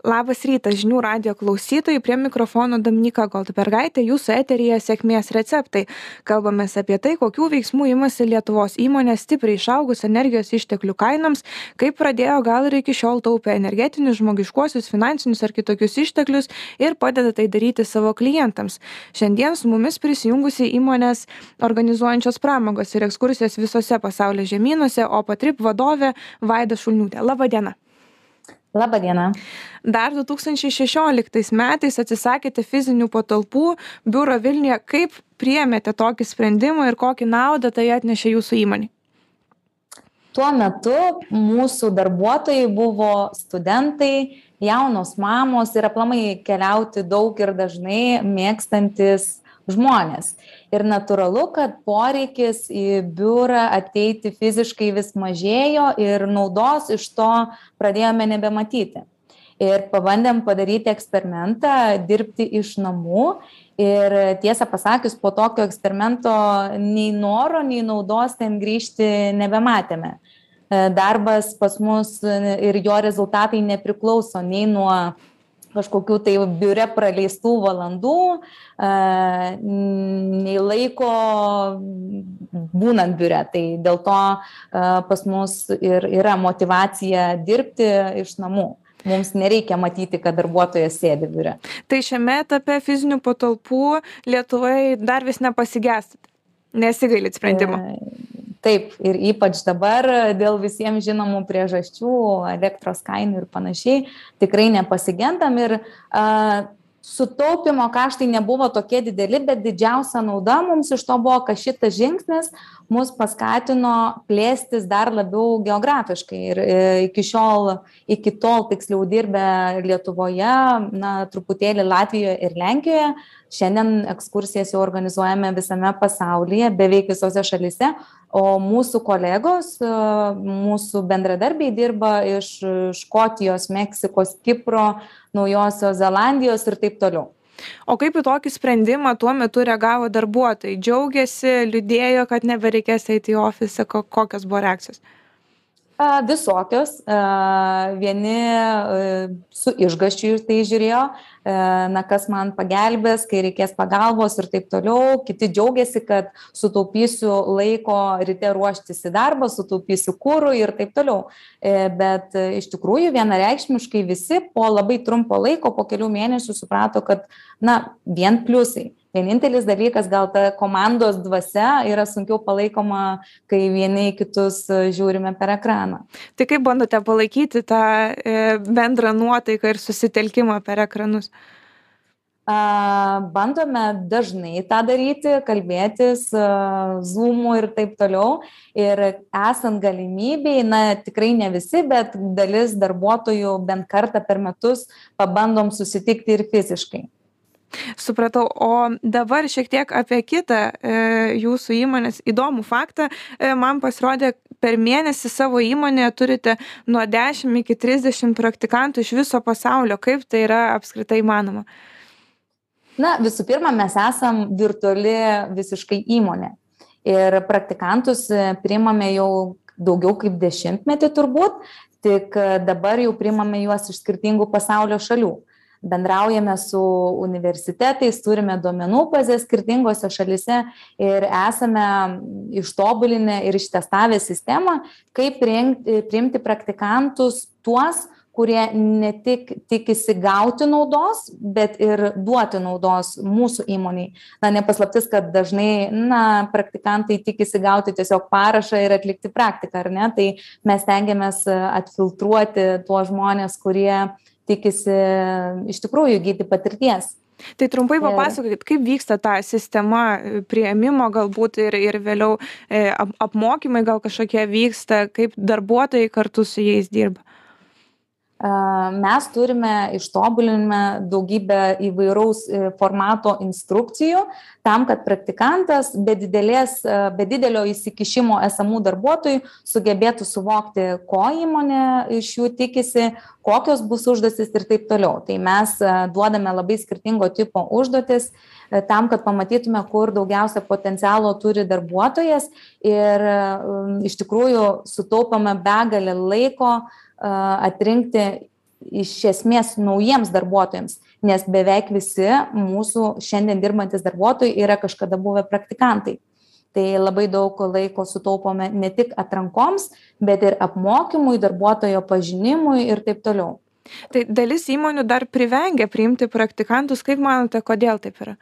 Labas rytas žinių radio klausytojai, prie mikrofono Dominika Goldbergaitė, jūsų eteryje sėkmės receptai. Kalbame apie tai, kokių veiksmų imasi Lietuvos įmonės stipriai išaugus energijos išteklių kainoms, kaip pradėjo gal ir iki šiol taupę energetinius, žmogiškuosius, finansinius ar kitokius išteklius ir padeda tai daryti savo klientams. Šiandien su mumis prisijungusi įmonės organizuojančios pramogos ir ekskursijas visose pasaulio žemynuose, o patrip vadovė Vaida Šulniūtė. Labadiena. Labadiena. Dar 2016 metais atsisakėte fizinių patalpų biuro Vilniuje. Kaip priemėte tokį sprendimą ir kokį naudą tai atnešė jūsų įmonė? Tuo metu mūsų darbuotojai buvo studentai, jaunos mamos ir aplamai keliauti daug ir dažnai mėgstantis žmonės. Ir natūralu kad poreikis į biurą ateiti fiziškai vis mažėjo ir naudos iš to pradėjome nebematyti. Ir pabandėm padaryti eksperimentą dirbti iš namų. Ir tiesą pasakius po tokio eksperimento nei noro nei naudos ten grįžti nebematėme. Darbas pas mus ir jo rezultatai nepriklauso nei nuo kažkokių tai biure praleistų valandų, nei laiko būnant biure. Tai dėl to pas mus ir yra motivacija dirbti iš namų. Mums nereikia matyti, kad darbuotojas sėdi biure. Tai šiame etape fizinių patalpų Lietuvai dar vis nepasigėstate. Nesigailit sprendimo. E, taip ir ypač dabar dėl visiems žinomų priežasčių elektros kainų ir panašiai tikrai nepasigendam ir a sutaupymo kaštai nebuvo tokie dideli bet didžiausia nauda mums iš to buvo kad šitas žingsnis mus paskatino plėstis dar labiau geografiškai. Ir e, iki šiol iki tol tiksliau dirbę lietuvoje na truputėlį latvijoje ir lenkijoje. Šiandien ekskursijas jau organizuojame visame pasaulyje beveik visose šalyse. O mūsų kolegos e, mūsų bendradarbiai dirba iš škotijos meksikos kipro naujosios zelandijos ir taip toliau. O kaip į tokį sprendimą tuo metu reagavo darbuotojai? Džiaugėsi liūdėjo kad nebereikės eiti į ofisą ko kokios buvo reakcijos Visokios. Vieni su išgaščiu tai žiūrėjo, na kas man pagelbės, kai reikės pagalbos ir taip toliau. Kiti džiaugiasi, kad sutaupysiu laiko ryte ruoštis į darbą, sutaupysiu kūrų ir taip toliau. Bet iš tikrųjų vienareikšmiškai visi po labai trumpo laiko, po kelių mėnesių suprato, kad na vien pliusai vienintelis dalykas gal ta komandos dvasia yra sunkiau palaikoma kai vieni į kitus e, žiūrime per ekraną tai kaip bandote palaikyti tą e, bendrą nuotaiką ir susitelkimą per ekranus bandome dažnai tą daryti, kalbėtis, zoomų ir taip toliau. Ir esant galimybei, na tikrai ne visi, bet dalis darbuotojų bent kartą per metus pabandom susitikti ir fiziškai. Supratau, o dabar šiek tiek apie kitą e, jūsų įmonės įdomų faktą. E, man pasirodė, per mėnesį savo įmonėje turite nuo 10 iki 30 praktikantų iš viso pasaulio. Kaip tai yra apskritai įmanoma? Na, visų pirma, mes esam virtuali visiškai įmonė. Ir praktikantus e, priimame jau daugiau kaip dešimtmetį turbūt, tik dabar jau priimame juos iš skirtingų pasaulio šalių bendraujame su universitetais turime duomenų bazes skirtingose šalyse ir esame ištobulinę ir ištestavę sistemą kaip priimti priimti praktikantus tuos kurie ne tik tikisi gauti naudos bet ir duoti naudos mūsų įmonei na ne paslaptis kad dažnai na praktikantai tikisi gauti tiesiog parašą ir atlikti praktiką ar ne? Tai mes stengiamės atfiltruoti tuos žmones kurie tikisi iš tikrųjų įgyti patirties. Tai trumpai papasakokit, kaip vyksta ta sistema e, prieimimo galbūt ir, ir vėliau e, apmokymai gal kažkokie vyksta, kaip darbuotojai kartu su jais dirba mes turime ištobulinime daugybę įvairaus e, formato instrukcijų tam kad praktikantas be didelės be didelio įsikišimo esamų darbuotojų sugebėtų suvokti ko įmonė iš jų tikisi kokios bus užduotys ir taip toliau. Tai mes duodame labai skirtingo tipo užduotis e, tam kad pamatytume kur daugiausia potencialo turi darbuotojas. Ir iš tikrųjų sutaupome begalę laiko atrinkti iš esmės naujiems darbuotojams nes beveik visi mūsų šiandien dirbantys darbuotojai yra kažkada buvę praktikantai. Tai labai daug laiko sutaupome ne tik atrankoms bet ir apmokymui darbuotojo pažinimui ir taip toliau. Tai dalis įmonių dar privengia priimti praktikantus. Kaip manote kodėl taip yra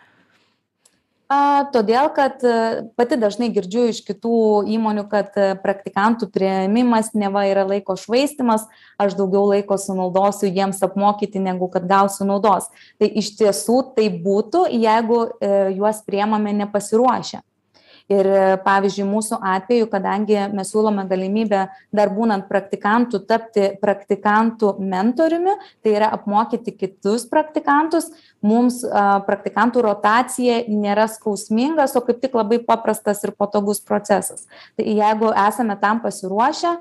a todėl kad pati dažnai girdžiu iš kitų įmonių kad praktikantų priėmimas neva yra laiko švaistymas aš daugiau laiko sunaudosiu jiems apmokyti negu kad gausiu naudos. Tai iš tiesų taip būtų jeigu juos priimame nepasiruošę ir pavyzdžiui mūsų atveju kadangi mes siūlome galimybę dar būnant praktikantu tapti praktikantų mentoriumi tai yra apmokyti kitus praktikantus mums praktikantų rotacija nėra skausmingas o kaip tik labai paprastas ir patogus procesas. Tai jeigu esame tam pasiruošę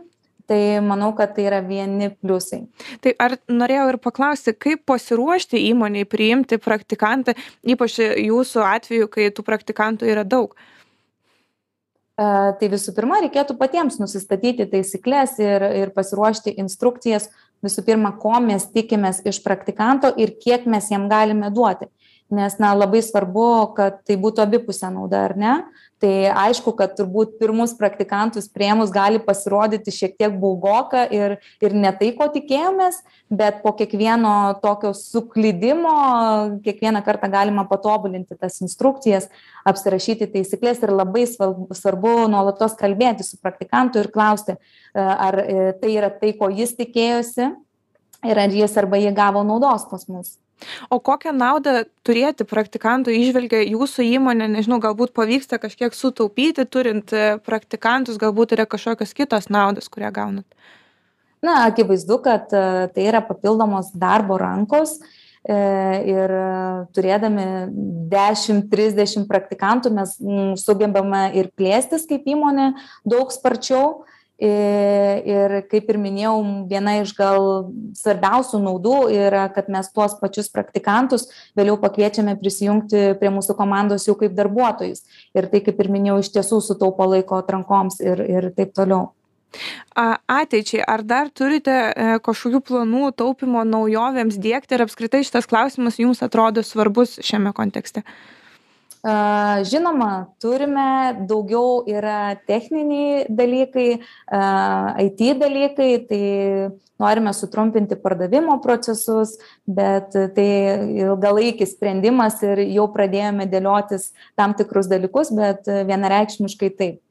tai manau kad tai yra vieni pliusai. Tai ar norėjau ir paklausti kaip pasiruošti įmonei priimti praktikantą ypač jūsų atveju kai tų praktikantų yra daug tai visų pirma reikėtų patiems nusistatyti taisykles ir ir pasiruošti instrukcijas. Visų pirma ko mes tikimės iš praktikanto ir kiek mes jam galime duoti nes na labai svarbu kad tai būtų abipusė nauda ar ne? Tai aišku kad turbūt pirmus praktikantus priėmus gali pasirodyti šiek tiek baugoka ir ir ne tai ko tikėjomės bet po kiekvieno tokio suklydimo kiekvieną kartą galima patobulinti tas instrukcijas apsirašyti taisykles ir labai svarbu nuolatos kalbėtis su praktikantu ir klausti ar tai yra tai ko jis tikėjosi ir ar jis arba ji gavo naudos pas mus o kokią naudą turėti praktikantui įžvelgia jūsų įmonė nežinau galbūt pavyksta kažkiek sutaupyti turint e, praktikantus galbūt yra kažkokios kitos naudos kurią gaunat? Na akivaizdu kad e, tai yra papildomos darbo rankos e, ir turėdami dešimt trisdešimt praktikantų mes sugebame ir plėstis kaip įmonė daug sparčiau ir kaip ir minėjau viena iš gal svarbiausių naudų yra kad mes tuos pačius praktikantus vėliau pakviečiame prisijungti prie mūsų komandos jau kaip darbuotojus. Ir tai kaip ir minėjau iš tiesų sutaupo laiko atrankoms ir ir taip toliau. Ateičiai ar dar turite e, kažkokių planų taupymo naujovėms diegti? Ir apskritai šitas klausimas jums atrodo svarbus šiame kontekste Žinoma, turime daugiau yra techniniai dalykai, IT dalykai, tai norime sutrumpinti pardavimo procesus, bet tai ilgalaikis sprendimas ir jau pradėjome dėliotis tam tikrus dalykus, bet vienareikšmiškai taip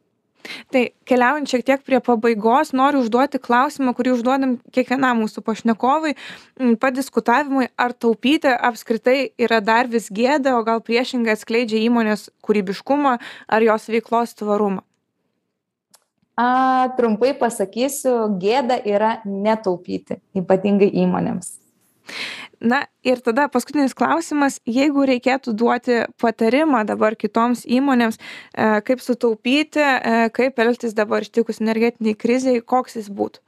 tai keliaujant šiek tiek prie pabaigos noriu užduoti klausimą kurį užduodam kiekvienam mūsų pašnekovui padiskutavimui ar taupyti apskritai yra dar vis gėda o gal priešingai atskleidžia įmonės kūrybiškumą ar jos veiklos tvarumą? A trumpai pasakysiu gėda yra netaupyti ypatingai įmonėms na ir tada paskutinis klausimas jeigu reikėtų duoti patarimą dabar kitoms įmonėms e, kaip sutaupyti e, kaip elgtis dabar ištikus energetinei krizei koks jis būtų?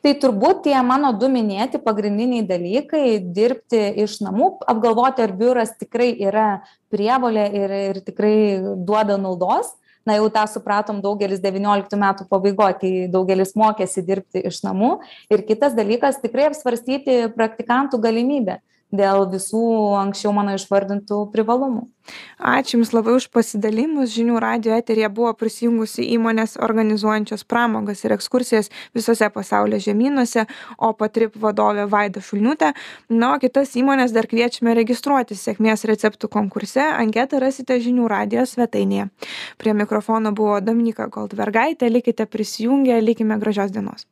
Tai turbūt tie mano du minėti pagrindiniai dalykai dirbti iš namų apgalvoti ar biuras tikrai yra prievolė ir ir tikrai duoda naudos na jau tą supratom daugelis devynioliktų metų pabaigoj kai daugelis mokėsi dirbti iš namų. Ir kitas dalykas tikrai apsvarstyti praktikantų galimybę dėl visų anksčiau mano išvardintų privalumų. Ačiū Jums labai už pasidalimus. Žinių radio eterija buvo prisijungusi įmonės organizuojančios pramogas ir ekskursijas visose pasaulio žemynuose, o patrip vadovė Vaida Šulniutė. Na, o kitas įmonės dar kviečiame registruotis sėkmės receptų konkurse. Anketą rasite žinių radio svetainėje. Prie mikrofono buvo Dominika Goldvergaitė. Likite prisijungę, likime gražios dienos.